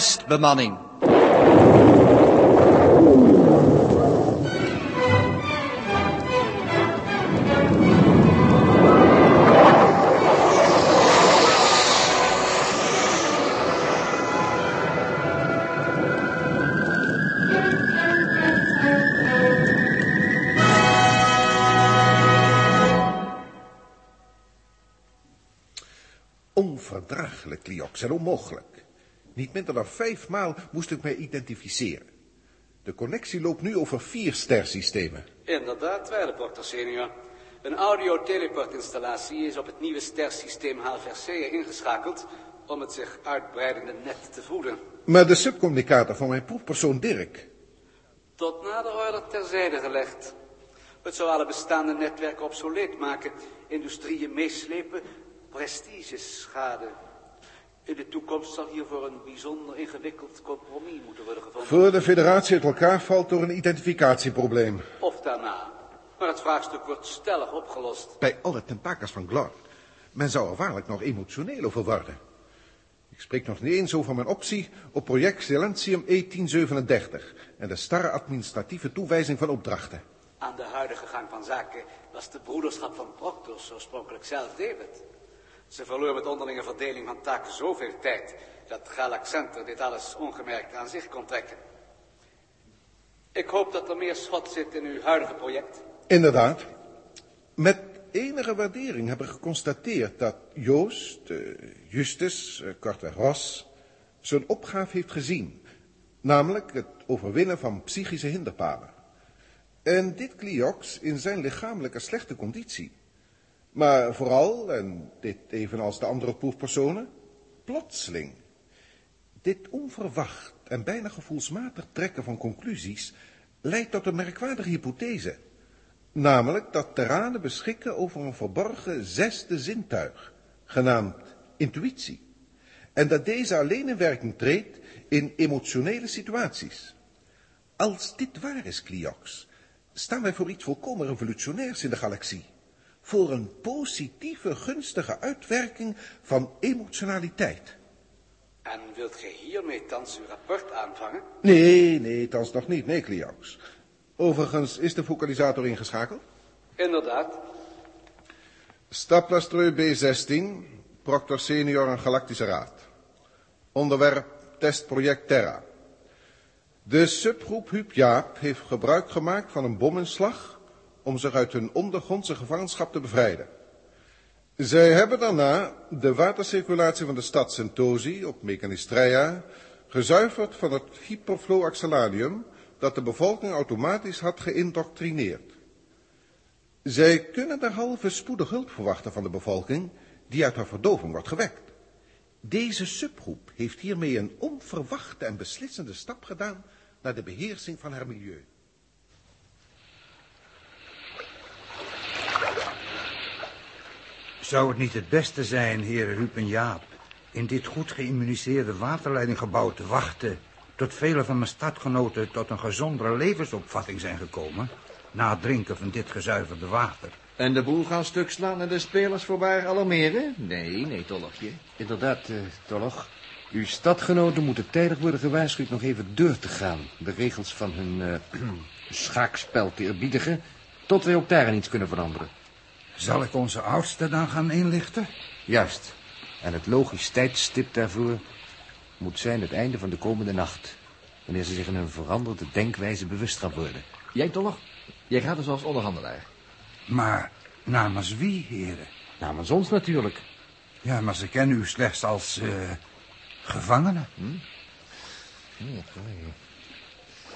testbemanning. Onverdraaglijk, Liox, en onmogelijk. Niet minder dan vijf maal moest ik mij identificeren. De connectie loopt nu over vier stersystemen. Inderdaad, wijlenporter senior. Een audio-teleport-installatie is op het nieuwe stersysteem HVRC ingeschakeld om het zich uitbreidende net te voeden. Maar de subcommunicator van mijn proefpersoon Dirk... Tot nader order terzijde gelegd. Het zou alle bestaande netwerken obsoleet maken, industrieën meeslepen, prestige schade. In de toekomst zal hiervoor een bijzonder ingewikkeld compromis moeten worden gevonden. voor de federatie uit elkaar valt door een identificatieprobleem. Of daarna. Maar het vraagstuk wordt stellig opgelost. Bij alle tentakers van Glor. Men zou er waarlijk nog emotioneel over worden. Ik spreek nog niet eens over mijn optie op project Silentium E1037 en de starre administratieve toewijzing van opdrachten. Aan de huidige gang van zaken was de broederschap van Proctors oorspronkelijk zelf David. Ze verloor met onderlinge verdeling van taken zoveel tijd dat Galax Center dit alles ongemerkt aan zich kon trekken. Ik hoop dat er meer schot zit in uw huidige project. Inderdaad. Met enige waardering hebben we geconstateerd dat Joost, eh, Justus, kortweg Ros, zijn opgave heeft gezien. Namelijk het overwinnen van psychische hinderpalen. En dit Cliox in zijn lichamelijke slechte conditie. Maar vooral, en dit evenals de andere proefpersonen, plotseling. Dit onverwacht en bijna gevoelsmatig trekken van conclusies leidt tot een merkwaardige hypothese. Namelijk dat terranen beschikken over een verborgen zesde zintuig, genaamd intuïtie. En dat deze alleen in werking treedt in emotionele situaties. Als dit waar is, Cliox, staan wij voor iets volkomen revolutionairs in de galaxie. Voor een positieve, gunstige uitwerking van emotionaliteit. En wilt gij hiermee thans uw rapport aanvangen? Nee, nee, thans nog niet. Nee, Cliox. Overigens is de focalisator ingeschakeld. Inderdaad. Staplastreu B16, Proctor Senior en Galactische Raad. Onderwerp testproject Terra. De subgroep Huub Jaap heeft gebruik gemaakt van een bominslag om zich uit hun ondergrondse gevangenschap te bevrijden. Zij hebben daarna de watercirculatie van de stad Sentosi op Mechanistreia gezuiverd van het hyperfloaxalanium dat de bevolking automatisch had geïndoctrineerd. Zij kunnen derhalve spoedig hulp verwachten van de bevolking die uit haar verdoving wordt gewekt. Deze subgroep heeft hiermee een onverwachte en beslissende stap gedaan naar de beheersing van haar milieu. Zou het niet het beste zijn, heren Rup en Jaap, in dit goed geïmmuniseerde waterleidinggebouw te wachten tot vele van mijn stadgenoten tot een gezondere levensopvatting zijn gekomen, na het drinken van dit gezuiverde water? En de boel gaan stuk slaan en de spelers voorbij alarmeren? Nee, nee, Tollochje. Inderdaad, uh, Tolloch. Uw stadgenoten moeten tijdig worden gewaarschuwd nog even door te gaan. De regels van hun uh, schaakspel te eerbiedigen... tot wij ook daarin iets kunnen veranderen. Zal ik onze oudste dan gaan inlichten? Juist. En het logisch tijdstip daarvoor moet zijn het einde van de komende nacht. Wanneer ze zich in hun veranderde denkwijze bewust gaan worden. Jij, Tolloch? Jij gaat dus als onderhandelaar. Maar namens wie, heren? Namens ons natuurlijk. Ja, maar ze kennen u slechts als uh, gevangene. Hm? Ja,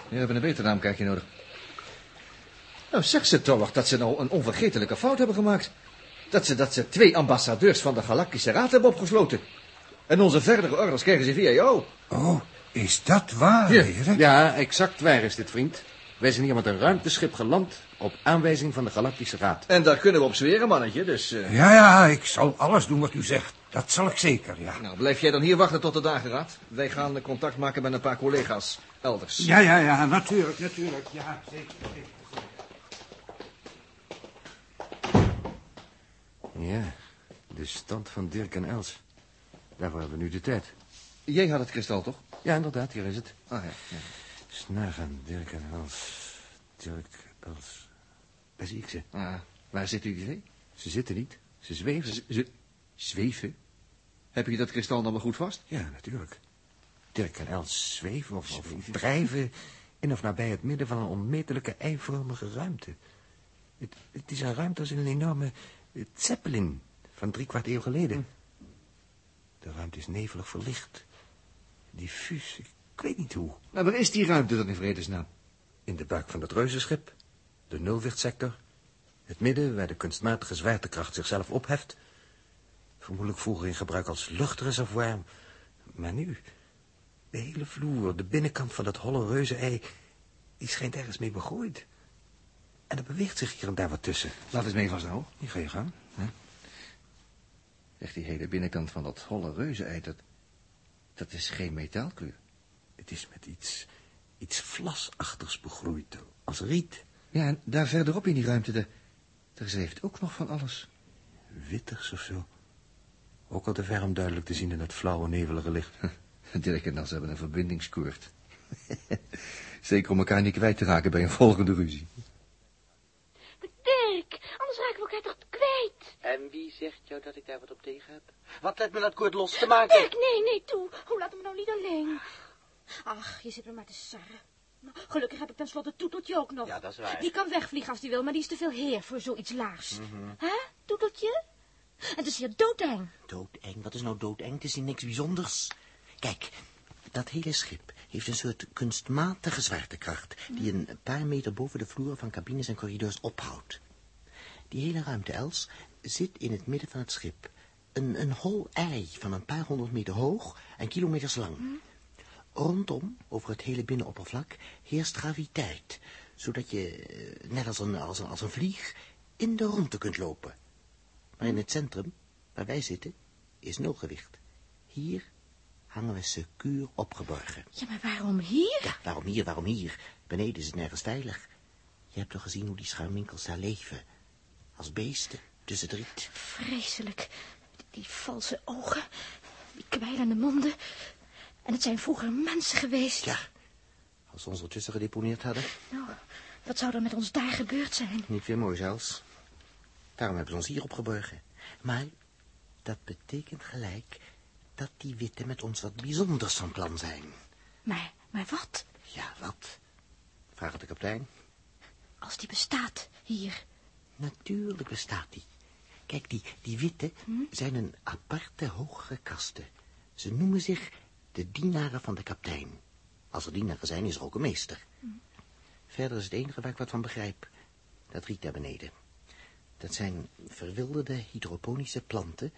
we hebben een betere naamkaartje nodig. Nou, zeg ze toch dat ze nou een onvergetelijke fout hebben gemaakt. Dat ze, dat ze twee ambassadeurs van de Galactische Raad hebben opgesloten. En onze verdere orders krijgen ze via jou. Oh, is dat waar, ja. heren? Ja, exact waar is dit, vriend. Wij zijn hier met een ruimteschip geland op aanwijzing van de Galactische Raad. En daar kunnen we op zweren, mannetje, dus... Uh... Ja, ja, ik zal alles doen wat u zegt. Dat zal ik zeker, ja. Nou, blijf jij dan hier wachten tot de dageraad. Wij gaan contact maken met een paar collega's elders. Ja, ja, ja, natuurlijk, natuurlijk. Ja, zeker, zeker. Ja, de stand van Dirk en Els. Daarvoor hebben we nu de tijd. Jij had het kristal, toch? Ja, inderdaad, hier is het. Ah, ja. ja. Snagen, Dirk en Els. Dirk, Els. Daar zie ik ze. Ah, waar zitten jullie twee? Ze zitten niet. Ze zweven. Ze, ze- zweven? Heb je dat kristal dan wel goed vast? Ja, natuurlijk. Dirk en Els zweven of, of drijven in of nabij het midden van een onmetelijke eivormige ruimte. Het, het is een ruimte als in een enorme zeppelin van drie kwart eeuw geleden. De ruimte is nevelig verlicht. Diffuus, ik weet niet hoe. Nou, waar is die ruimte dan in vredesnaam? In de buik van het reuzenschip, de nulwichtsector, het midden waar de kunstmatige zwaartekracht zichzelf opheft. Vermoedelijk vroeger in gebruik als luchtreservoir, maar nu, de hele vloer, de binnenkant van dat holle reuzenei, die schijnt ergens mee begroeid. En er beweegt zich hier en daar wat tussen. Laat eens mee vasthouden. Hier ga je gang. Echt die hele binnenkant van dat holle reuzenei, dat, dat is geen metaalkleur. Het is met iets, iets vlasachtigs begroeid, als riet. Ja, en daar verderop in die ruimte, daar, daar zweeft ook nog van alles. Wittigs of zo. Ook al te ver om duidelijk te zien in het flauwe, nevelige licht. Dirk en Nas hebben een verbindingskoord. Zeker om elkaar niet kwijt te raken bij een volgende ruzie. Maar Dirk, anders raken we elkaar toch kwijt. En wie zegt jou dat ik daar wat op tegen heb? Wat heeft met dat koord los te maken? Dirk, nee, nee, toe. Hoe laat hem nou niet alleen? Ach, je zit me maar te sarren. Nou, gelukkig heb ik tenslotte Toeteltje ook nog. Ja, dat is waar. Die kan wegvliegen als die wil, maar die is te veel heer voor zoiets laags. Hè, Toeteltje? Het is hier doodeng. Doodeng? Wat is nou doodeng? Het is hier niks bijzonders. Kijk, dat hele schip heeft een soort kunstmatige zwaartekracht... die een paar meter boven de vloer van cabines en corridors ophoudt. Die hele ruimte, Els, zit in het midden van het schip. Een, een hol ei van een paar honderd meter hoog en kilometers lang. Rondom, over het hele binnenoppervlak, heerst graviteit... zodat je, eh, net als een, als, een, als een vlieg, in de rondte kunt lopen... Maar in het centrum, waar wij zitten, is nulgewicht. Hier hangen we secuur opgeborgen. Ja, maar waarom hier? Ja, waarom hier, waarom hier? Beneden is het nergens veilig. Je hebt toch gezien hoe die schuimwinkels daar leven? Als beesten, tussen het riet. Vreselijk. Die, valse ogen, die kwijlende monden. En het zijn vroeger mensen geweest. Ja, als ze ons ertussen gedeponeerd hadden. Nou, wat zou er met ons daar gebeurd zijn? Niet weer mooi zelfs. Daarom hebben ze ons hier opgeborgen. Maar dat betekent gelijk dat die witte met ons wat bijzonders van plan zijn. Maar, maar wat? Ja, wat? Vraag het de kapitein. Als die bestaat, hier. Natuurlijk bestaat die. Kijk, die, die witte zijn een aparte hogere kaste. Ze noemen zich de dienaren van de kapitein. Als er dienaren zijn, is er ook een meester. Verder is het enige waar ik wat van begrijp. Dat riet daar beneden. Dat zijn verwilderde hydroponische planten...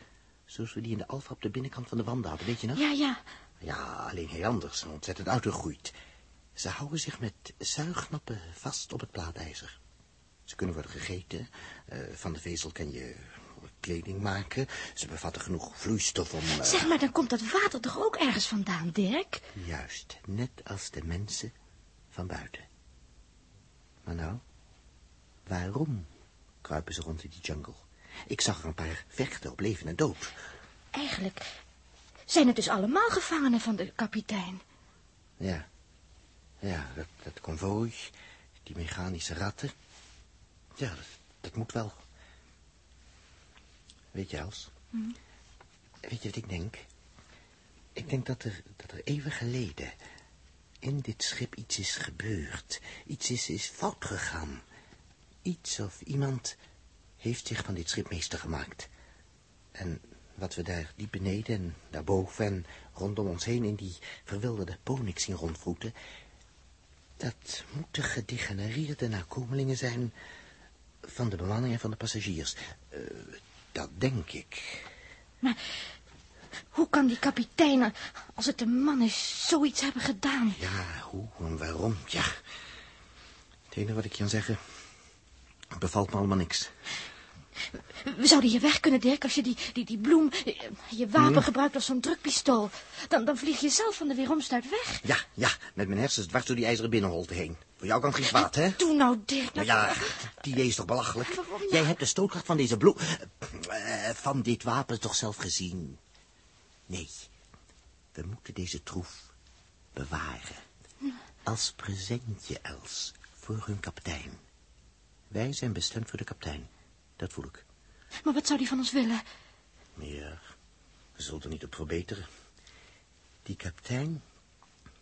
zoals we die in de alfa op de binnenkant van de wanden hadden, weet je nog? Ja, ja. Ja, alleen heel anders en ontzettend uitgegroeid. Ze houden zich met zuignappen vast op het plaatijzer. Ze kunnen worden gegeten. eh, van de vezel kan je kleding maken. Ze bevatten genoeg vloeistof om... eh, Zeg maar, dan komt dat water toch ook ergens vandaan, Dirk? Juist, net als de mensen van buiten. Maar nou, waarom kruipen ze rond in die jungle? Ik zag er een paar vechten op leven en dood. Eigenlijk zijn het dus allemaal gevangenen van de kapitein. Ja, ja, dat, dat konvooi, die mechanische ratten. Ja, dat, dat moet wel. Weet je, Els? Weet je wat ik denk? Ik denk dat er, dat er even geleden in dit schip iets is gebeurd. Iets is, is fout gegaan. Iets of iemand heeft zich van dit schip meester gemaakt. En wat we daar diep beneden en daarboven en rondom ons heen in die verwilderde ponix zien rondvroeten... dat moeten gedegenereerde nakomelingen zijn van de bemanning en van de passagiers. Eh, dat denk ik. Maar hoe kan die kapitein, als het een man is, zoiets hebben gedaan? Ja, hoe en waarom, ja. Het enige wat ik je kan zeggen... bevalt me allemaal niks. We zouden hier weg kunnen, Dirk, als je die, die, die bloem, eh, je wapen gebruikt als zo'n drukpistool. Dan, dan vlieg je zelf van de weeromstuit weg. Ja, ja, met mijn hersens dwars door die ijzeren binnenholte heen. Voor jou kan het geen kwaad, hè? Doe nou, Dirk. Nou Nou, ja, die is toch belachelijk? Waarom nou? Jij hebt de stootkracht van deze bloem... eh, van dit wapen toch zelf gezien? Nee. We moeten deze troef bewaren. Als presentje, Els, voor hun kapitein. Wij zijn bestemd voor de kapitein. Dat voel ik. Maar wat zou die van ons willen? Ja, we zullen er niet op verbeteren. Die kapitein,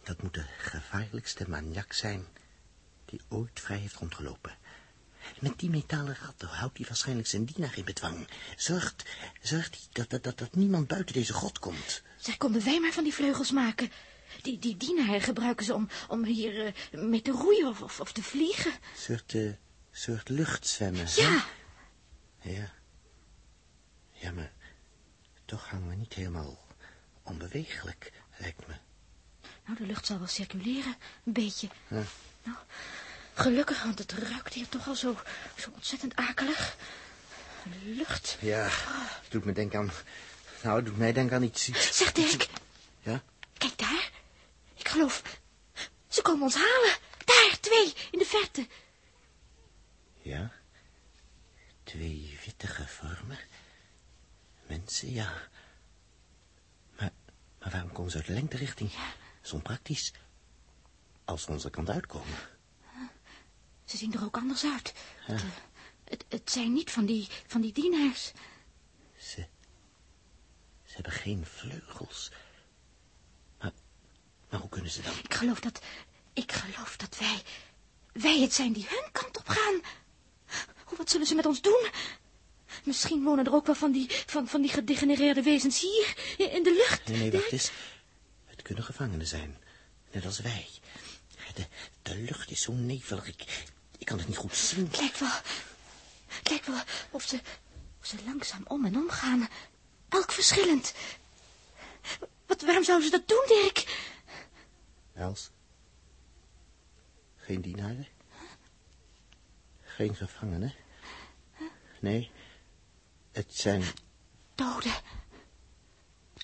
dat moet de gevaarlijkste maniak zijn die ooit vrij heeft rondgelopen. Met die metalen ratten houdt hij waarschijnlijk zijn dienaar in bedwang. Zorgt, zorgt hij dat, dat, dat, dat niemand buiten deze grot komt. Zeg, konden wij maar van die vleugels maken. Die, die dienaren gebruiken ze om, om hier eh, mee te roeien of, of, of te vliegen. Soort, eh, soort luchtzwemmen. Ja, hè? Ja. Ja, maar toch hangen we niet helemaal onbewegelijk, lijkt me. nou, de lucht zal wel circuleren, een beetje. Ja. Nou, gelukkig, want het ruikt hier toch al zo, zo ontzettend akelig. Lucht. Ja, het doet me denken aan... Nou, het doet mij denken aan iets... iets Zeg, Dirk, Ja? kijk daar. Ik geloof, ze komen ons halen. Daar, twee, in de verte. Ja. Twee wittige vormen. Mensen, ja. Maar, maar waarom komen ze uit de lengterichting? Zo onpraktisch. Als ze onze kant uitkomen. Ze zien er ook anders uit. Het, eh, het, het zijn niet van die, van die dienaars. Ze... Ze hebben geen vleugels. Maar... Maar hoe kunnen ze dan... Ik geloof dat, ik geloof dat wij, wij het zijn die hun kant op gaan. Wat zullen ze met ons doen? Misschien wonen er ook wel van die, van, van die gedegenereerde wezens hier, in de lucht. Nee, nee, wacht eens. Het kunnen gevangenen zijn. Net als wij. De, de lucht is zo nevelig. Ik, ik kan het niet goed zien. Het lijkt wel, het lijkt wel of ze, of ze langzaam om en om gaan. Elk verschillend. Wat, waarom zouden ze dat doen, Dirk? Els? Geen dienaren? Geen gevangenen? Nee, het zijn... Dode.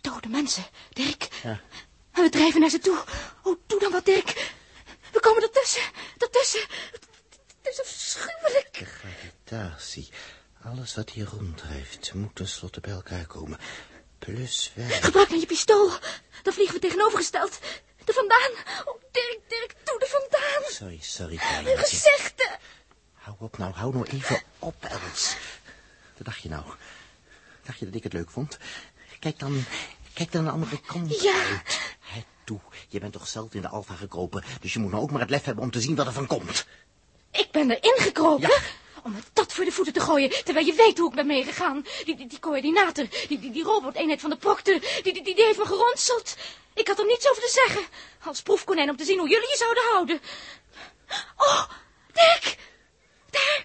Dode mensen, Dirk. Ja. En we drijven naar ze toe. Oh, doe dan wat, Dirk. We komen ertussen. Ertussen. Het is afschuwelijk. De gravitatie. Alles wat hier ronddrijft moet tenslotte bij elkaar komen. Plus wij. Gebruik dan je pistool. Dan vliegen we tegenovergesteld. Er vandaan. Oh, Dirk, Dirk, doe er vandaan. Sorry, sorry, Uw kleintje. Hou op nou, hou nou even op, Els. Wat dacht je nou? Dacht je dat ik het leuk vond? Kijk dan, kijk dan de andere kant Ja. uit. Hè, toe, je bent toch zelf in de Alfa gekropen, dus je moet nou ook maar het lef hebben om te zien wat er van komt. Ik ben erin gekropen. Ja. Om het dat voor de voeten te gooien, terwijl je weet hoe ik ben meegegaan. Die, die, die coördinator, die, die, die roboteenheid van de proctor, die, die, die, heeft me geronseld. Ik had er niets over te zeggen. Als proefkonijn om te zien hoe jullie je zouden houden. Oh, Dirk! Daar,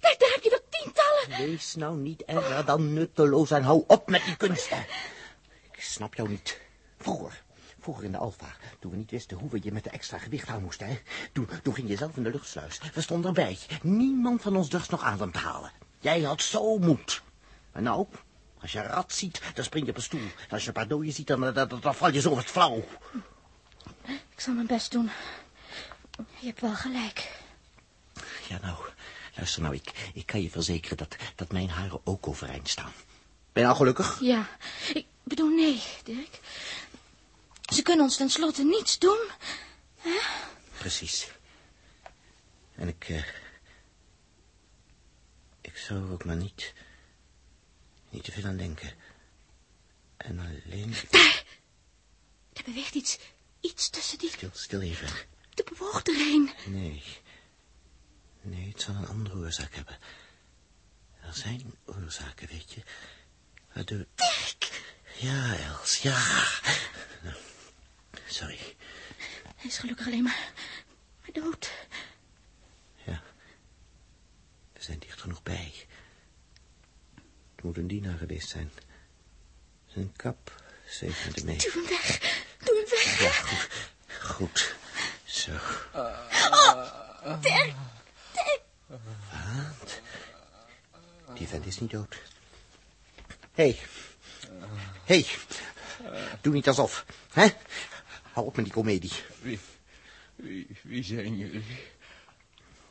daar, daar heb je er tientallen. Wees nou niet erger dan nutteloos en hou op met die kunsten. Ik snap jou niet. Vroeger, vroeger in de Alfa, toen we niet wisten hoe we je met de extra gewicht aan moesten, hè, toen, toen ging je zelf in de luchtsluis. We stonden erbij. Niemand van ons durft nog adem te halen. Jij had zo moed. En nou, als je een rat ziet, dan spring je op een stoel. En als je een paar dooien ziet, dan, dan, dan, dan val je zo wat flauw. Ik zal mijn best doen. Je hebt wel gelijk. Ja, nou, luister nou, ik, ik kan je verzekeren dat, dat mijn haren ook overeind staan. Ben je al gelukkig? Ja, ik bedoel nee, Dirk. Ze kunnen ons tenslotte niets doen. Precies. En ik... eh, ik zou er ook maar niet... niet te veel aan denken. En alleen... Daar! Er beweegt iets, iets tussen die... Stil, stil even. Er bewoog er een. Nee. Nee, het zal een andere oorzaak hebben. Er zijn oorzaken, weet je. Waardoor... Dirk! Ja, Els, ja. Nou, sorry. Hij is gelukkig alleen maar, maar dood. Ja. We zijn dicht genoeg bij. Het moet een dienaar geweest zijn. Zijn kap zeef met hem mee. Doe hem weg. Doe hem weg. Ja, goed. Goed. Zo. Dirk! Dirk! Wat? Die vent is niet dood. Hé. Hey. Hé. Hey. Doe niet alsof. Hè? Hou op met die komedie. Wie, wie, wie zijn jullie?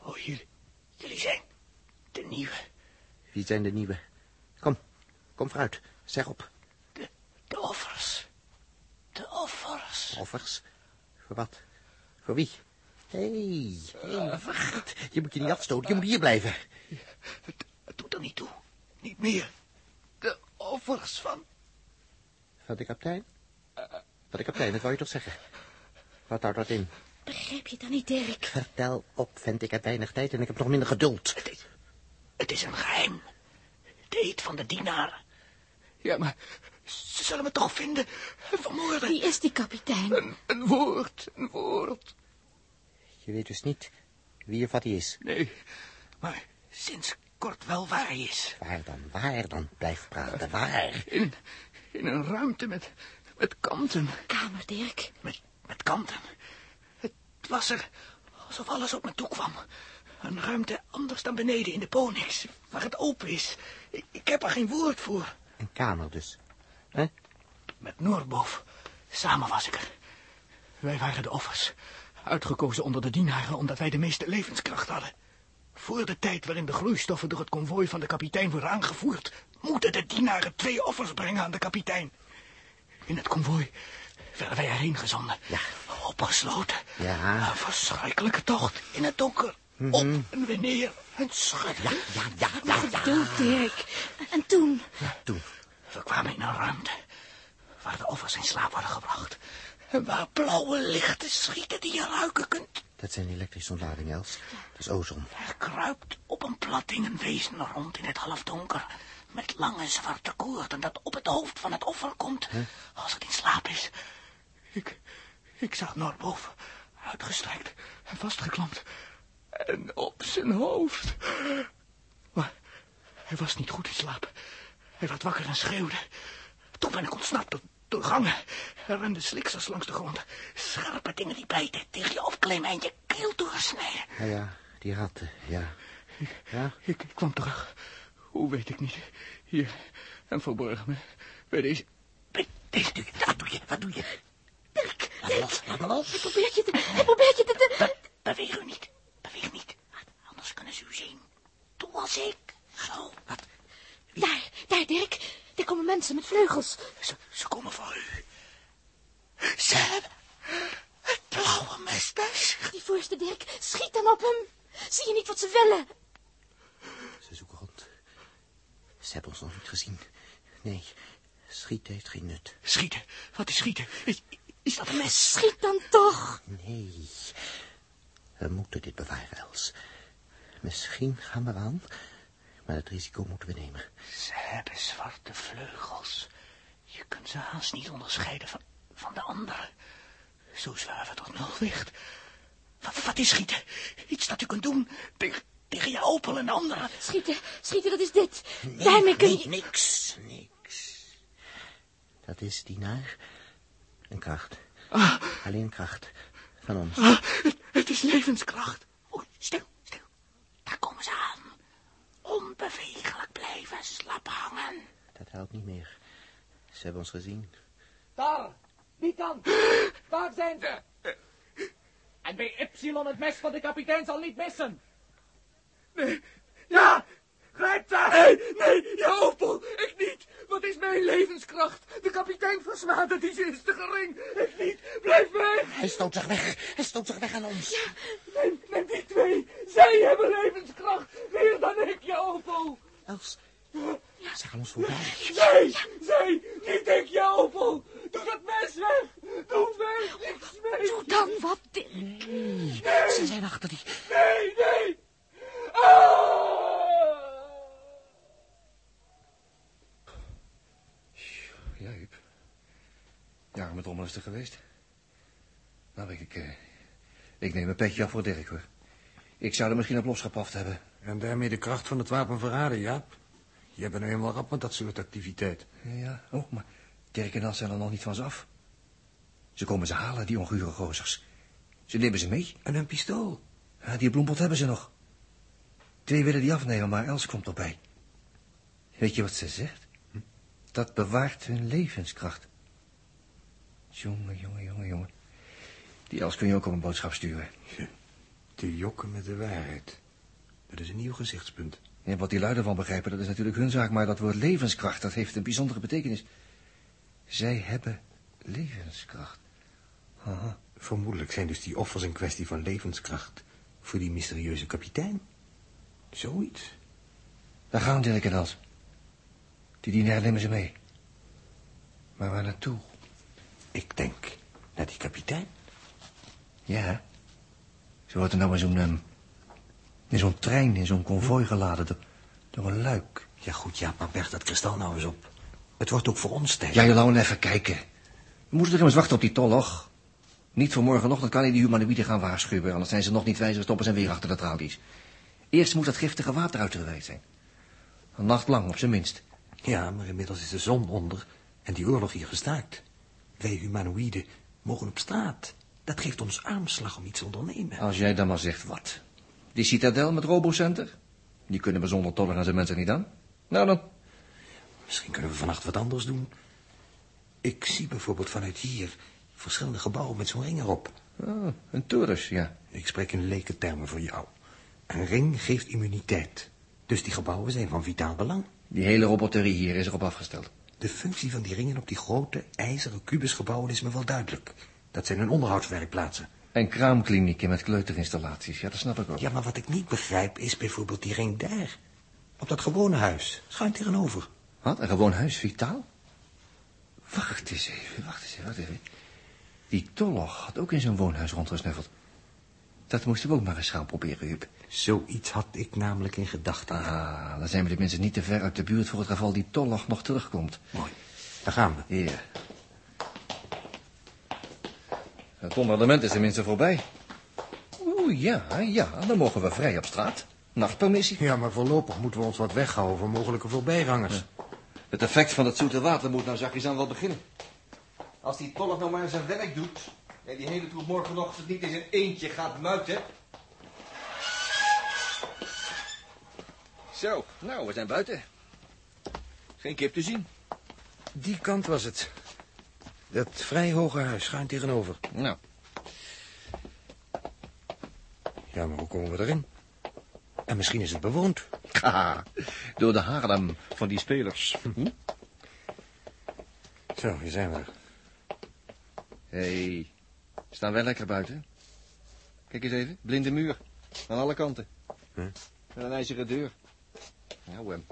Oh, jullie. Jullie zijn de nieuwe. Wie zijn de nieuwe? Kom. Kom vooruit. Zeg op. De offers. De Offers? Voor wat? Voor wie? Hé, hey, hey, wacht. Je moet je niet afstoten, je moet hier blijven. Het, het doet er niet toe. Niet meer. De offers van... Van de kapitein? Van de kapitein, dat wou je toch zeggen? Wat houdt dat in? Begrijp je dat niet, Dirk? Vertel op, vent. Ik heb weinig tijd en ik heb nog minder geduld. Het is, het is een geheim. Het eet van de dienaren. Ja, maar ze zullen me toch vinden en vermoorden. Wie is die kapitein? Een, een woord, een woord. Je weet dus niet wie of wat hij is. Nee, maar sinds kort wel waar hij is. Waar dan? Waar dan? Blijf praten. Waar? In, in een ruimte met, met kanten. Kamer, Dirk. Met, met kanten. Het was er alsof alles op me toe kwam. Een ruimte anders dan beneden in de Ponix, waar het open is. Ik, ik heb er geen woord voor. Een kamer dus. Hè? Met Noordbof. Samen was ik er. Wij waren de offers. Uitgekozen onder de dienaren omdat wij de meeste levenskracht hadden. Voor de tijd waarin de gloeistoffen door het konvooi van de kapitein worden aangevoerd... moeten de dienaren twee offers brengen aan de kapitein. In het konvooi werden wij erheen gezonden. Ja. Opgesloten. Ja. Een verschrikkelijke tocht in het donker. Op en weer neer en schudden. Ja, ja, ja, ja, ja. Geduld, Dirk. En toen? Toen. We kwamen in een ruimte waar de offers in slaap worden gebracht. En waar blauwe lichten schieten die je ruiken kunt. Dat zijn elektrische ontladingen, Els. Dat is ozon. Er kruipt op een plat ding een wezen rond in het halfdonker. Met lange zwarte koorden dat op het hoofd van het offer komt. Als het in slaap is. Ik, ik zag Noordboven uitgestrekt en vastgeklampt. En op zijn hoofd. Maar hij was niet goed in slaap. Hij werd wakker en schreeuwde. Toen ben ik ontsnapt door, gangen. Er renden sliksers langs de grond. Scherpe dingen die bijten, tegen je opklimmen en je keel doorsnijden. Ja, ja, die ratten, ja. Ja? Ik, ik kwam terug. Hoe weet ik niet. Hier, en verborgen me. Bij deze... Bij deze. Wat doe je? Wat doe je? Dirk, Laat me los, laat me los. hij probeert je te... Hij probeert je te... te- Be beweeg u niet. Beweeg niet. Anders kunnen ze u zien. Doe als ik. Zo. Wat? Daar, daar, Dirk. Daar komen mensen met vleugels. Ze, ze komen voor u. Ze hebben het blauwe mesmes. Die voorste, Dirk. Schiet dan op hem. Zie je niet wat ze willen? Ze zoeken rond. Ze hebben ons nog niet gezien. Nee, schieten heeft geen nut. Schieten. Wat is schieten? Is, is dat een mes? Schiet dan toch. Nee. We moeten dit bewaren, Els. Misschien gaan we aan, maar het risico moeten we nemen. Ze hebben zwarte vleugels. Je kunt ze haast niet onderscheiden van, van de anderen. Zo zwerven tot nulwicht. Wat, wat is schieten? Iets dat u kunt doen tegen, tegen je opel en anderen. Schieten, schieten, dat is dit. Daarmee kun nee, niks, niks. Dat is dienaar. Een kracht. Alleen kracht. Van ons. Ah, het, het is levenskracht. Oei, stil, stil. Daar komen ze aan. Onbewegelijk blijven, slap hangen. Dat helpt niet meer. Ze hebben ons gezien. Daar, die kant. Daar zijn ze. En bij Epsilon het mes van de kapitein zal niet missen. Ja, grijp daar. Nee, nee, je opel. Ik niet. Wat is mijn levenskracht? De kapitein versmaadde die is te gering. Ik niet. Blijf weg. Hij stoot zich weg. Hij stoot zich weg aan ons. Neem, neem die twee. Zij hebben levenskracht. Meer dan ik, je opel. Els, ze gaan ons voorbij. Zij, zij, niet ik, je opel. Doe dat mes weg. Doe weg. Ik smeek. Doe dan wat, Dirk. Ze zijn achter die... Nee, nee. Ah! Ja, Huub. Ja, met rommel is er geweest. Nou, ik, ik, eh, ik neem een petje af voor Dirk, hoor. Ik zou er misschien op losgepaft hebben. En daarmee de kracht van het wapen verraden, Jaap. Je bent nu helemaal rap met dat soort activiteit. Ja. Oh, maar Dirk en zijn er nog niet van ze af. Ze komen ze halen, die ongure gozers. Ze nemen ze mee. En een pistool. Ja, die bloempot hebben ze nog. Twee willen die afnemen, maar Els komt erbij. Weet je wat ze zegt? Hm? Dat bewaart hun levenskracht. Jongen, jongen, jongen, jongen. Die Els kun je ook op een boodschap sturen. Te jokken met de waarheid. Dat is een nieuw gezichtspunt. En wat die lui ervan begrijpen, dat is natuurlijk hun zaak, maar dat woord levenskracht, dat heeft een bijzondere betekenis. Zij hebben levenskracht. Vermoedelijk zijn dus die offers een kwestie van levenskracht voor die mysterieuze kapitein. Zoiets. Daar gaan Dirk en Els. Die dienaar nemen ze mee. Maar waar naartoe? Ik denk naar die kapitein. Ja. Ze worden nou in zo'n... in zo'n trein, in zo'n konvooi geladen door, door een luik. Ja goed, ja, maar berg dat kristal nou eens op. Het wordt ook voor ons tijd. Ja, Jolanda, even kijken. We moeten er immers wachten op die tolloch. Niet voor morgenochtend kan hij die humanoïden gaan waarschuwen... anders zijn ze nog niet wijzer, stoppen ze weer achter de tralies. Eerst moet dat giftige water uit de wijk zijn. Een nacht lang, op zijn minst. Ja, maar inmiddels is de zon onder en die oorlog hier gestaakt. Wij humanoïden mogen op straat. Dat geeft ons armslag om iets te ondernemen. Als jij dan maar zegt wat. Die citadel met Robocenter? Die kunnen we zonder tollen aan zijn mensen niet aan. Nou dan. Misschien kunnen we vannacht wat anders doen. Ik zie bijvoorbeeld vanuit hier verschillende gebouwen met zo'n ring erop. Oh, een torus, ja. Ik spreek in leke termen voor jou. Een ring geeft immuniteit. Dus die gebouwen zijn van vitaal belang. Die hele roboterie hier is erop afgesteld. De functie van die ringen op die grote ijzeren kubusgebouwen is me wel duidelijk. Dat zijn hun onderhoudswerkplaatsen. En kraamklinieken met kleuterinstallaties, ja, dat snap ik ook. Ja, maar wat ik niet begrijp is bijvoorbeeld die ring daar. Op dat gewone huis, schuin tegenover. Wat, een gewoon huis, vitaal? Wacht eens even, wacht eens even, wacht even. Die Tolloch had ook in zijn woonhuis rondgesnuffeld. Dat moesten we ook maar eens gaan proberen, Huub. Zoiets had ik namelijk in gedachten. Ah, dan zijn we tenminste niet te ver uit de buurt voor het geval die Tolloch nog terugkomt. Mooi, daar gaan we. Hier. Het bombardement is tenminste voorbij. Oeh, ja, ja, dan mogen we vrij op straat. Nachtpermissie. Ja, maar voorlopig moeten we ons wat weghouden van mogelijke voorbijgangers. Het effect van het zoete water moet nou zachtjes aan wel beginnen. Als die tolk nou maar zijn werk doet... en die hele troep morgenochtend niet in zijn eentje gaat muiten... Zo, nou, we zijn buiten. Geen kip te zien. Die kant was het. Dat vrij hoge huis, schuin tegenover. Nou, Ja, maar hoe komen we erin? En misschien is het bewoond. haha, door de Haarlem van die spelers. Hm? Zo, hier zijn we er. Hé, hey, staan wel lekker buiten. Kijk eens even, blinde muur. Aan alle kanten. Huh? En een ijzeren deur. Nou, em.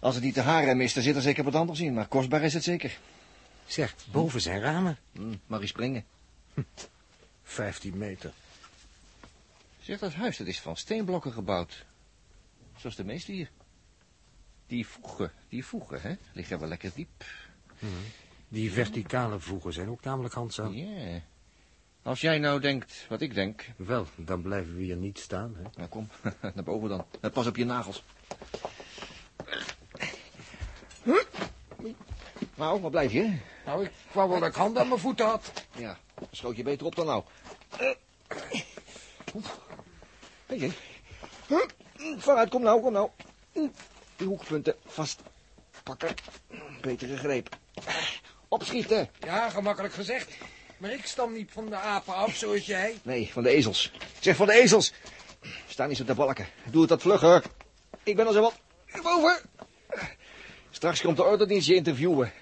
Als het niet de harem is, dan zit er zeker wat anders in. Maar kostbaar is het zeker. Zeg, boven zijn ramen. Hm, Marie springen. 15 meter. Zeg, dat huis dat is van steenblokken gebouwd. Zoals de meeste hier. Die voegen, die voegen, hè, liggen wel lekker diep. Die verticale voegen zijn ook namelijk handzaam. Ja. Als jij nou denkt wat ik denk... Wel, dan blijven we hier niet staan, hè. Nou, kom, naar boven dan. En Pas op je nagels. Nou, waar blijf je? Nou, ik wou wel dat ik hand aan mijn voeten had. Ja, schoot je beter op dan nou. Hé, hey, Vooruit, kom nou, kom nou. Die hoekpunten vast pakken. Betere greep. Opschieten. Ja, gemakkelijk gezegd. Maar ik stam niet van de apen af, zoals jij. Nee, van de ezels. Ik zeg van de ezels. Sta niet zo te balken. Doe het dat vlugger. Ik ben al zo wat boven. Straks komt de ordendienst je interviewen.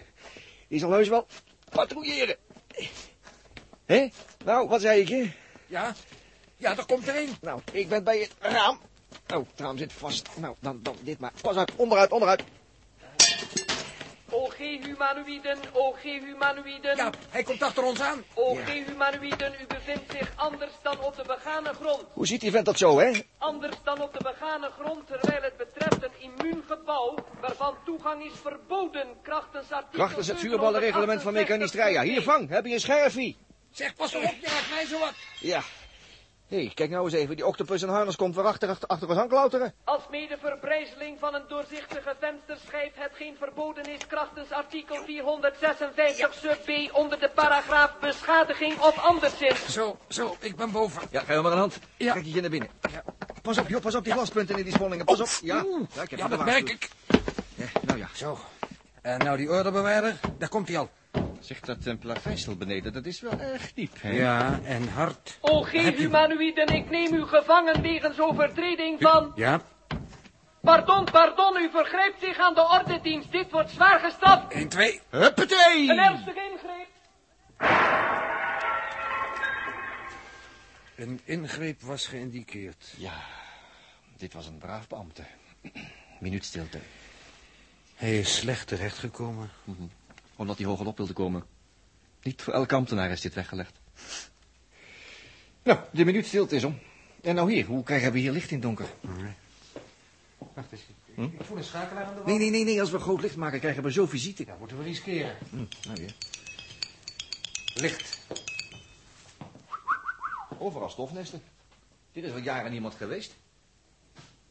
Die zal heus wel patrouilleren. Hé? Nou, wat zei ik je? Ja, ja, er komt er een. Nou, ik ben bij het raam. Oh, het raam zit vast. Nou, dan, dan dit maar. Pas uit, onderuit, onderuit. OG humanoïden, OG humanoïden. Ja, hij komt achter ons aan. OG humanoïden, u bevindt zich anders dan op de begane grond. Hoe ziet die vent dat zo, hè? Anders dan op de begane grond, terwijl het betreft een immuun gebouw waarvan toegang is verboden krachtens artikel... Krachtens het vuurballenreglement van Mechanistreia. Hier, vang. Heb je een scherfie? Zeg, pas op, je raakt mij zo wat. Ja. Hé, hey, kijk nou eens even. Die octopus en harnas komt weer achter, achter, achter ons aanklauteren. Als mede verbrijzeling van een doorzichtige vensterschijf hetgeen verboden is krachtens artikel 456 sub B onder de paragraaf beschadiging of anderszins. Zo, zo, ik ben boven. Ja, ga je maar een hand. Ja. Kijk je naar binnen. Pas op, joh, pas op die glaspunten in die spanningen. Pas op. Ja, ja, ik heb Ja, dat merk ik. Ja, nou ja. Zo. En nou die ordebewaarder, daar komt hij al. Zeg, dat uh, plaveisel beneden, dat is wel erg diep, hè? Ja, en hard. OG humanoïden, ik neem u gevangen wegens overtreding van... Ja, Pardon, pardon, u vergrijpt zich aan de ordedienst. Dit wordt zwaar gestraft. 1, 2. Huppatee! Een ernstige ingreep. Een ingreep was geïndiceerd. Ja, dit was een braaf beambte. Minuut stilte. Hij is slecht terechtgekomen. Mhm. Omdat hij hoger op wilde komen. Niet voor elke ambtenaar is dit weggelegd. Nou, de minuut stilte is om. En nou hier, hoe krijgen we hier licht in het donker? Wacht eens. Hm? Ik voel een schakelaar aan de wand. Nee, nee, nee, nee, als we groot licht maken krijgen we zo visite. Ja, moeten we riskeren. Hm, nou weer. Licht. Overal stofnesten. Dit is al jaren niemand geweest.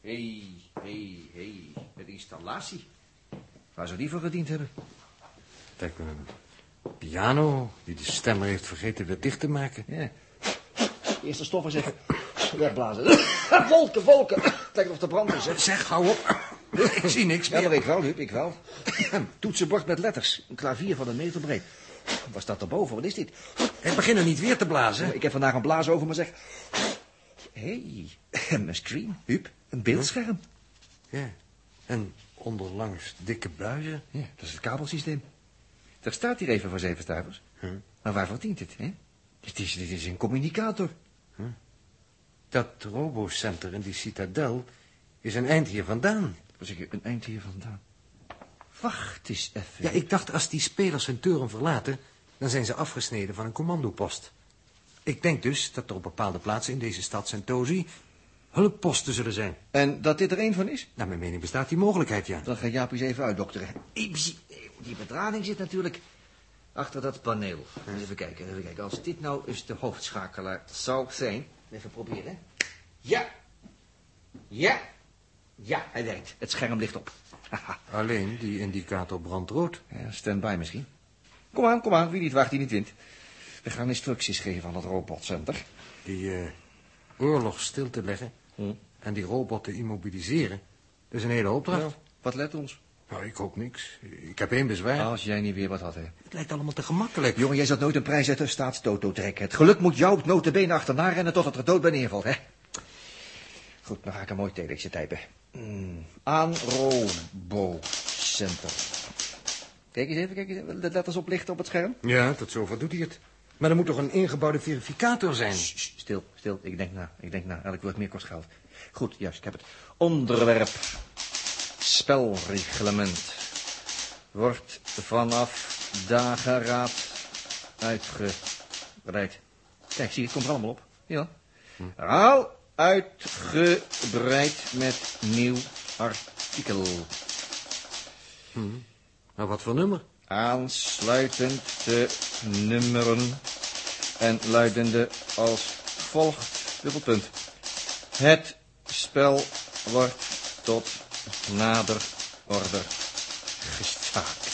Hé, hey, hé, hey, hé, hey. een installatie. Waar zou die voor gediend hebben? Kijk, een piano die de stemmer heeft vergeten weer dicht te maken. Ja. Eerst de stoffen zetten. Wegblazen. wolken, wolken. Lijkt of de brand is. hè. Zeg, hou op. Ik zie niks Ja, meer. weet ik wel, Huub, ik wel. Toetsenbord met letters. Een klavier van een meter breed. Wat staat erboven? Wat is dit? Ik begin er niet weer te blazen. Ik heb vandaag een blaas over, maar zeg... Hé, hey, een screen, Huub. Een beeldscherm. Ja. En onderlangs dikke buizen. Ja, dat is het kabelsysteem. Er staat hier even voor zeven stuivers. Huh? Maar waarvoor dient het, hè? Dit is, dit is een communicator. Dat robocenter in die citadel is een eind hier vandaan. Wat zeg je, een eind hier vandaan? Wacht eens even. Ja, ik dacht als die spelers hun toren verlaten, dan zijn ze afgesneden van een commandopost. Ik denk dus dat er op bepaalde plaatsen in deze stad Sentosi hulpposten zullen zijn. En dat dit er één van is? Naar mijn mening bestaat die mogelijkheid, ja. Dan ga Jaap eens even uitdokteren. Die bedrading zit natuurlijk achter dat paneel. Even kijken, even kijken. Als dit nou eens de hoofdschakelaar zou zijn. Even proberen. Ja. Ja. Ja, hij werkt. Het scherm ligt op. Alleen die indicator brandt rood. Ja, stand-by misschien. Kom aan, kom aan. Wie niet wacht, die niet wint. We gaan instructies geven aan het robotcenter. Die eh, oorlog stil te leggen Hm. en die robot te immobiliseren, dat is een hele opdracht. Nou, wat let ons? Nou, ik hoop niks. Ik heb één bezwaar. Als jij niet weer wat had, hè. Het lijkt allemaal te gemakkelijk. Jongen, jij zult nooit een prijs uit de staatstoto trekken. Het geluk moet jou op notenbenen achterna rennen tot het er dood bij neervalt, hè? Goed, dan ga ik een mooi telexje typen. Mm, aan Robocenter. Kijk eens even, kijk eens even. De letters oplichten op het scherm. Ja, tot zover doet hij het. Maar er moet toch een ingebouwde verificator zijn? Sst, stil, stil. Ik denk na, ik denk na. Elk woord meer kost geld. Goed, juist, ik heb het. Onderwerp. Spelreglement. Wordt vanaf dageraad uitgebreid. Kijk, zie je, het komt er allemaal op. Ja. Herhaal uitgebreid met nieuw artikel. Maar wat voor nummer? Aansluitend te nummeren en luidende als volgt, dubbelpunt. Het spel wordt tot nader order gestaakt.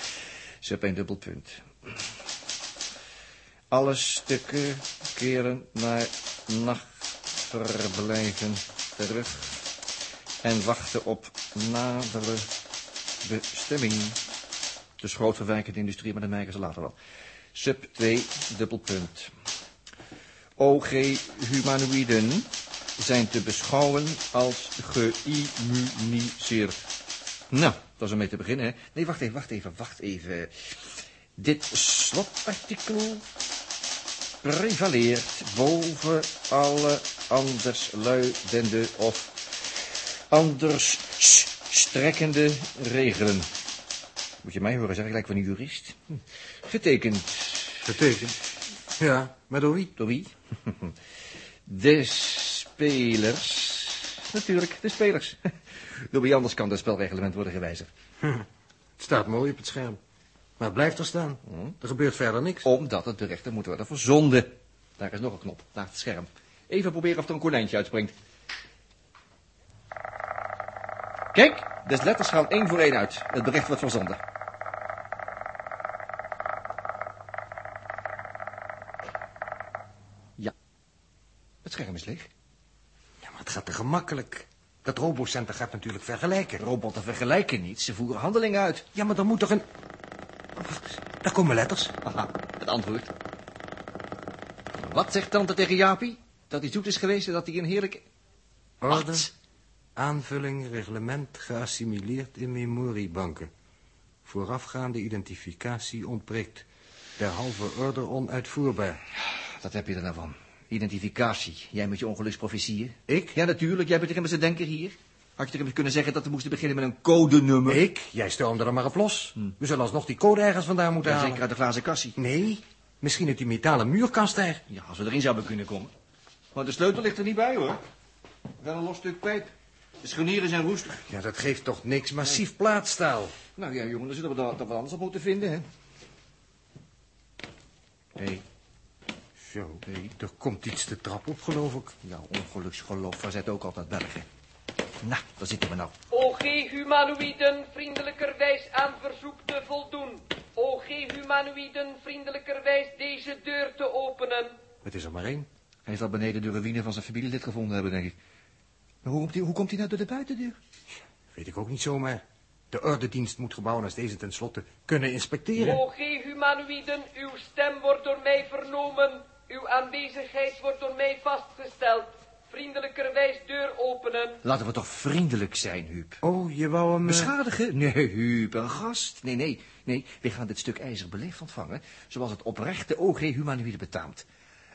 Sub een dubbelpunt. Alle stukken keren naar nachtverblijven terug en wachten op nadere bestemming. Dus groot verwerkende industrie, maar dat merken ze later wel. Sub 2, dubbelpunt. OG humanoïden zijn te beschouwen als geïmmuniseerd. Nou, dat is mee te beginnen, hè. Nee, wacht even, wacht even, wacht even. Dit slotartikel prevaleert boven alle anders luidende of anders strekkende regelen. Moet je mij horen zeggen, gelijk van een jurist. Hm. Getekend. Getekend. Ja, maar door wie? Door wie? De spelers. Natuurlijk, de spelers. Door wie anders kan het spelreglement worden gewijzigd? Het staat mooi op het scherm. Maar het blijft er staan. Er gebeurt verder niks. Omdat het de rechter moet worden verzonden. Daar is nog een knop, naast het scherm. Even proberen of er een konijntje uitspringt. Kijk, de letters gaan één voor één uit. Het bericht wordt verzonden. Scherm is leeg. Ja, maar het gaat te gemakkelijk. Dat robocenter gaat natuurlijk vergelijken. Robotten vergelijken niet, ze voeren handelingen uit. Ja, maar dan moet toch een... Wacht, daar komen letters. Aha, het antwoord. Wat zegt tante tegen Jaapie? Dat hij zoet is geweest en dat hij een heerlijke... Orde, Wat? aanvulling, reglement geassimileerd in memoriebanken. Voorafgaande identificatie ontbreekt. Derhalve order onuitvoerbaar. Wat heb je er nou van? Identificatie. Jij met je ongeluksprofetieën. Ik? Ja, natuurlijk. Jij bent er immers de denker hier. Had je er immers kunnen zeggen dat we moesten beginnen met een codenummer? Ik? Jij stormde er maar op los. We zullen alsnog die code ergens vandaan moeten Ja, halen. zeker uit de glazen kassie. Nee, misschien uit die metalen muurkast daar. Ja, als we erin zouden kunnen komen. Maar de sleutel ligt er niet bij, hoor. Wel een los stuk pijp. De scharnieren zijn roestig. Ja, dat geeft toch niks. Massief plaatstaal. Nou ja, jongen, dan zullen we dat wat anders op moeten vinden, hè. Hé, hey, Zo, er komt iets de trap op, geloof ik. jouw ongeluksgeloof verzet ook altijd Belgen. Nou, daar zitten we nou. OG humanoïden vriendelijkerwijs aan verzoek te voldoen. OG humanoïden vriendelijkerwijs deze deur te openen. Het is er maar één. Hij zal beneden de ruïne van zijn familielid gevonden hebben, denk ik. Maar hoe komt hij, hoe komt hij nou door de buitendeur? Weet ik ook niet zomaar. De ordedienst moet gebouwen als deze tenslotte kunnen inspecteren. OG humanoïden, uw stem wordt door mij vernomen. Uw aanwezigheid wordt door mij vastgesteld. Vriendelijkerwijs deur openen. Laten we toch vriendelijk zijn, Huub. Oh, je wou hem... eh, Beschadigen? Nee, Huub, een gast. Nee, nee, nee. We gaan dit stuk ijzer beleefd ontvangen, zoals het oprechte OG humanoïde betaamt.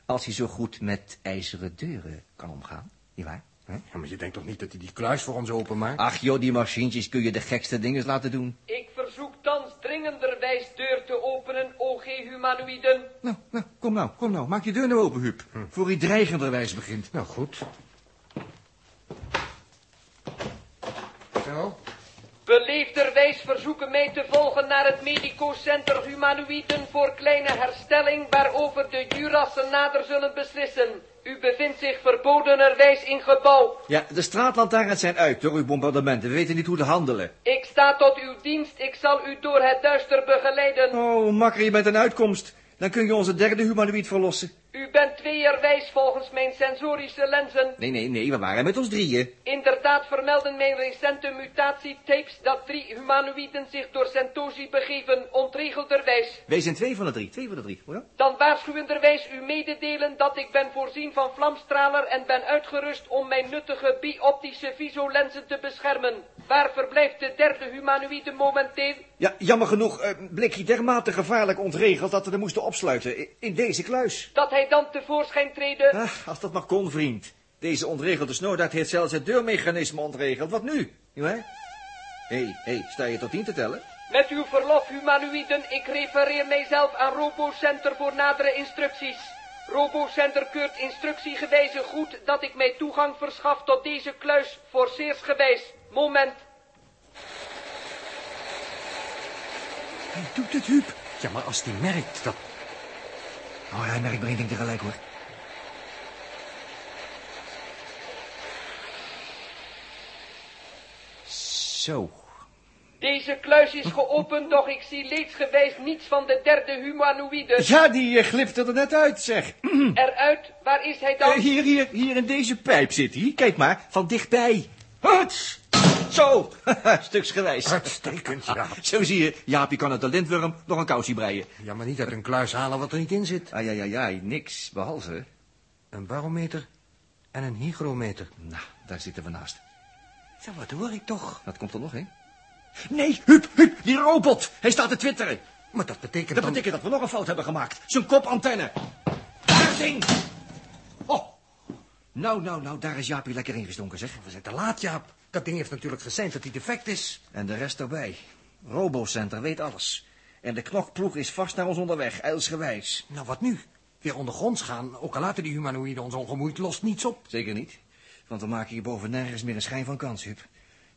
Als hij zo goed met ijzeren deuren kan omgaan, nietwaar? Hè? Ja, maar je denkt toch niet dat hij die kluis voor ons openmaakt? Ach joh, die machientjes kun je de gekste dingen laten doen. Ik verzoek thans dringenderwijs deur te openen, OG humanoïden. Nou, nou, kom nou, kom nou. Maak je deur nou open, Huub. Voor hij dreigenderwijs begint. Nou, goed. Zo. Beleefderwijs verzoeken mij te volgen naar het Medico-center Humanoïden voor kleine herstelling waarover de jurassen nader zullen beslissen. U bevindt zich verbodenerwijs in gebouw. Ja, de straatlantaarns zijn uit door uw bombardementen. We weten niet hoe te handelen. Ik sta tot uw dienst, ik zal u door het duister begeleiden. Oh, makker, je bent een uitkomst. Dan kun je onze derde humanoïd verlossen. U bent tweeërwijs volgens mijn sensorische lenzen. Nee, nee, nee, we waren met ons drieën. Inderdaad vermelden mijn recente mutatietapes dat drie humanoïden zich door Sentosi begeven, ontregelderwijs. Wij zijn twee van de drie, twee van de drie. Hoor? Dan waarschuwenderwijs u mededelen dat ik ben voorzien van vlamstraler en ben uitgerust om mijn nuttige bioptische visolenzen te beschermen. Waar verblijft de derde humanoïde momenteel? Ja, jammer genoeg eh, bleek hij dermate gevaarlijk ontregeld dat we hem moesten opsluiten. In deze kluis. Dat hij dan tevoorschijn treden? Ach, als dat maar kon, vriend. Deze ontregelde snoodaard heeft zelfs het deurmechanisme ontregeld. Wat nu? Hé, hé, hey, hey, sta je tot tien te tellen? Met uw verlof, humanoïden, ik refereer mijzelf aan RoboCenter voor nadere instructies. RoboCenter keurt instructiegewijze goed dat ik mij toegang verschaf tot deze kluis, forceersgewijs. Moment. Hij doet het, Huub. Ja, maar als hij merkt dat... Oh, hij merkt maar één ding tegelijk, hoor. Zo. Deze kluis is geopend, doch ik zie leedsgewijs niets van de derde humanoïde. Ja, die eh, glipte er net uit, zeg. Eruit, waar is hij dan? Eh, hier, hier, hier in deze pijp zit hij. Kijk maar, van dichtbij. Huts! Zo, stuksgewijs. Uitstekend, ja. Zo zie je, Jaapie kan uit de lintworm nog een kousie breien. Ja, maar niet uit een kluis halen wat er niet in zit. Ai, ai, ai, ai, niks, behalve... Een barometer en een hygrometer. Nou, daar zitten we naast. Ja, wat hoor ik toch? Dat komt er nog, hè? Nee, Huub, Huub, die robot. Hij staat te twitteren. Maar dat betekent Dat dan... betekent dat we nog een fout hebben gemaakt. Zijn kopantenne. Daar ding. Oh. Nou, nou, nou, daar is Jaapie lekker ingestonken, zeg. We zijn te laat, Jaap. Dat ding heeft natuurlijk gezegd dat hij defect is. En de rest erbij. Robocenter weet alles. En de knokploeg is vast naar ons onderweg, eilsgewijs. Nou, wat nu? Weer ondergronds gaan, ook al laten die humanoïden ons ongemoeid, lost niets op. Zeker niet. Want we maken hier boven nergens meer een schijn van kans, Huub.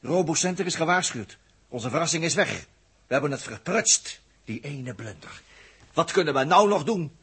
Robocenter is gewaarschuwd. Onze verrassing is weg. We hebben het verprutst. Die ene blunder. Wat kunnen we nou nog doen?